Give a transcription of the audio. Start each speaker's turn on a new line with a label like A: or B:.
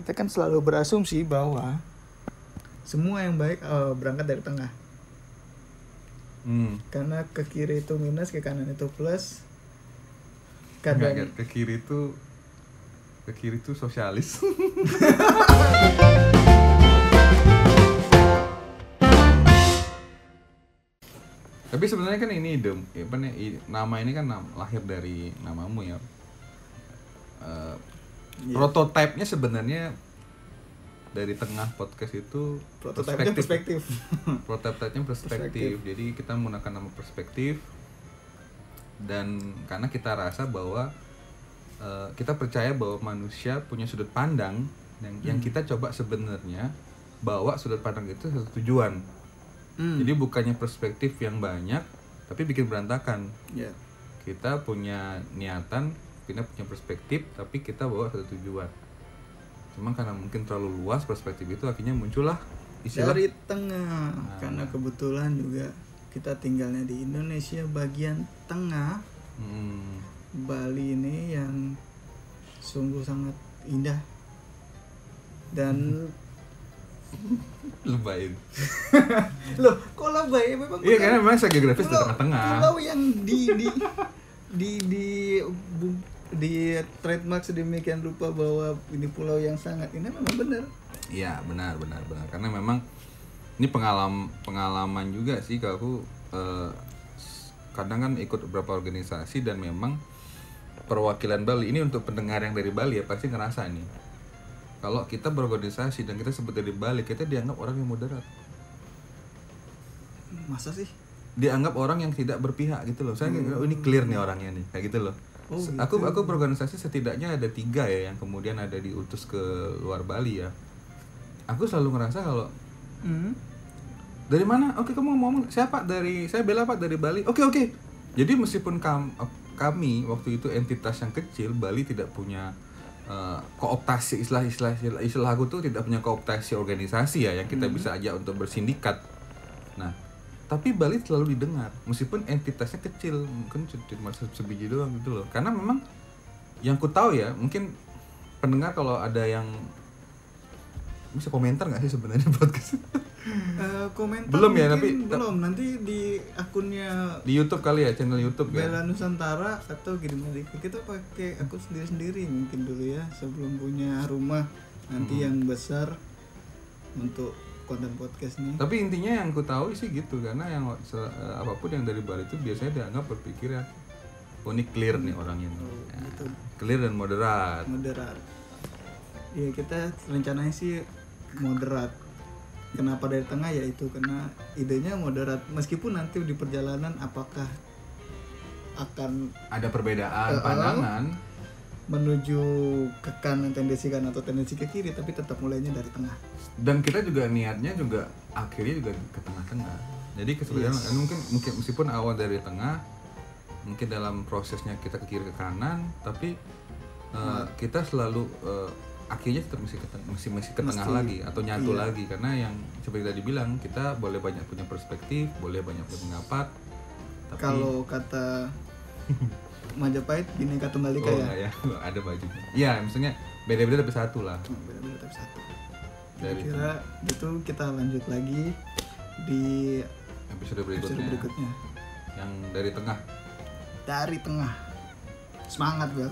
A: kita kan selalu berasumsi bahwa semua yang baik eh, berangkat dari tengah
B: hmm.
A: karena ke kiri itu minus ke kanan itu plus kadang
B: enggak. ke kiri itu ke kiri itu sosialis tapi sebenarnya kan ini ide apa nih, nama ini kan lahir dari namamu ya Eh,
A: Iya.
B: prototipenya sebenarnya dari tengah podcast itu
A: prototipenya perspektif
B: prototipenya perspektif.
A: Perspektif.
B: Jadi kita menggunakan nama perspektif dan karena kita rasa bahwa eh, kita percaya bahwa manusia punya sudut pandang yang yang
A: Hmm.
B: kita coba sebenarnya bawa sudut pandang itu satu tujuan.
A: Hmm.
B: Jadi bukannya perspektif yang banyak tapi bikin berantakan.
A: ya
B: Kita punya niatan, kita punya perspektif tapi kita bawa satu tujuan. Cuma karena mungkin terlalu luas perspektif itu akhirnya muncullah istilah
A: dari tengah karena kebetulan juga kita tinggalnya di Indonesia bagian tengah
B: Hmm.
A: Bali ini yang sungguh sangat indah dan
B: lebayin.
A: loh kok lebay memang
B: Iya karena memang saya geografis di tengah-tengah.
A: pulau yang di di di di di trademark sedemikian rupa bahwa ini pulau yang sangat ini memang benar.
B: Iya benar benar benar. Karena memang ini pengalaman pengalaman juga sih kalau aku eh, kadang kan ikut beberapa organisasi dan memang perwakilan Bali ini untuk pendengar yang dari Bali ya pasti ngerasa nih kalau kita berorganisasi dan kita sebut dari Bali kita dianggap orang yang moderat.
A: Masa sih
B: dianggap orang yang tidak berpihak gitu loh. Saya oh, ini clear nih orangnya nih kayak gitu loh.
A: Oh, gitu.
B: aku aku berorganisasi setidaknya ada tiga ya yang kemudian ada diutus ke luar Bali ya. Aku selalu ngerasa kalau
A: hmm.
B: dari mana? Oke kamu mau ngomong siapa? Dari saya bela pak dari Bali. Oke oke. Jadi meskipun kam- kami waktu itu entitas yang kecil Bali tidak punya eh, kooptasi istilah istilah aku tuh tidak punya kooptasi organisasi ya yang kita bisa ajak untuk bersindikat. Nah tapi Bali selalu didengar meskipun entitasnya kecil mungkin cuma se- sebiji doang gitu loh. Karena memang yang ku tahu ya mungkin pendengar kalau ada yang bisa komentar nggak sih sebenarnya podcast?
A: Eh, komentar
B: Belum ya, tapi-
A: belum. Nanti di akunnya
B: di YouTube kali ya channel YouTube ya.
A: Bela Nusantara atau kirim lagi kita pakai akun sendiri sendiri mungkin dulu ya sebelum punya rumah nanti yang besar untuk konten podcast nih
B: tapi intinya yang ku tahu sih gitu karena yang eh, apa pun yang dari Bali itu biasanya dianggap berpikir ya oh ini clear nih orang ini.
A: Oh,
B: Ya,
A: gitu.
B: clear dan moderat.
A: Moderat. Ya kita rencananya sih moderat. Kenapa dari tengah? Ya itu karena idenya moderat. Meskipun nanti di perjalanan apakah akan
B: ada perbedaan
A: Eh,
B: pandangan
A: menuju ke kanan tendensi kanan atau tendensi ke kiri tapi tetap mulainya dari tengah.
B: Dan kita juga niatnya juga akhirnya juga ke tengah-tengah. Jadi kesebenarnya
A: Yes.
B: mungkin mungkin meskipun awal dari tengah mungkin dalam prosesnya kita ke kiri ke kanan tapi eh, kita selalu eh, akhirnya tetap mesti ke, mesti, mesti ke tengah
A: Mesti,
B: lagi atau nyatu
A: iya.
B: lagi. Karena yang seperti tadi bilang kita boleh banyak punya perspektif boleh banyak punya pendapat tapi
A: kalau kata Majapahit Bhinneka Tunggal Ika
B: oh,
A: ya?
B: ya? Ada bajunya ya maksudnya beda-beda tapi satu lah.
A: Hmm, beda-beda tapi satu.
B: Dari
A: kira itu kita lanjut lagi di
B: episode
A: episode
B: berikutnya.
A: berikutnya.
B: Yang dari tengah.
A: Dari tengah. Semangat gue